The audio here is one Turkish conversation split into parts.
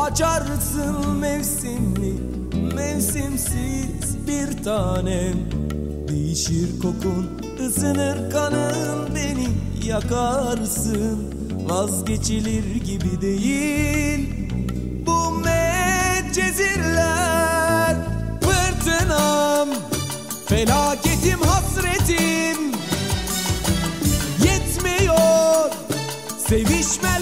Açarsın mevsimli Mevsimsiz bir tanem. Değişir kokun ısınır kanın Beni yakarsın. Vazgeçilir gibi değil Bu medcezirler Fırtınam Felaketim hasretim. Yetmiyor Sevişmeler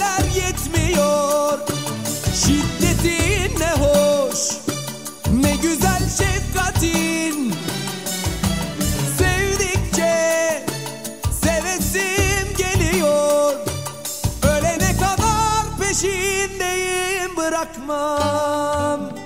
yatmam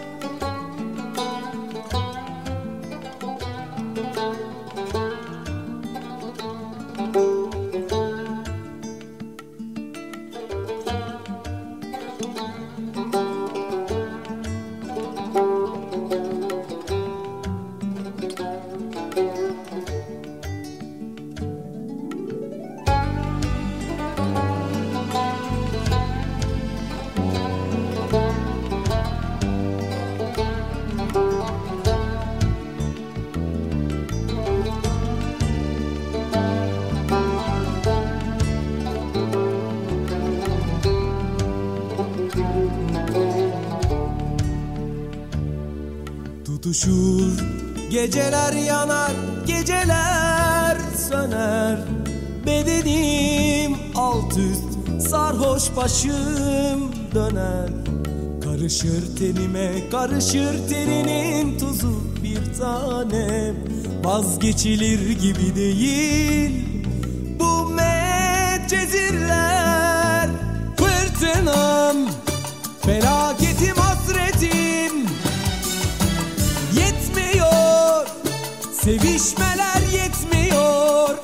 Tutuşur. Geceler yanar Geceler söner. Bedenim alt üst Sarhoş başım döner. Karışır tenime Karışır teninin tuzu bir tanem. Vazgeçilir gibi değil Dövmeler yetmiyor.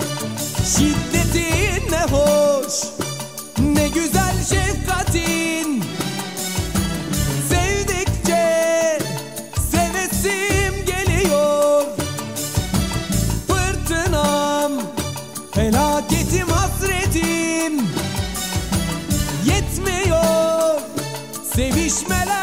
Şiddetin ne hoş Ne güzel şefkatin. Sevdikçe Sevesim geliyor. Fırtınam Felaketim hasretim. Yetmiyor Sevişmeler.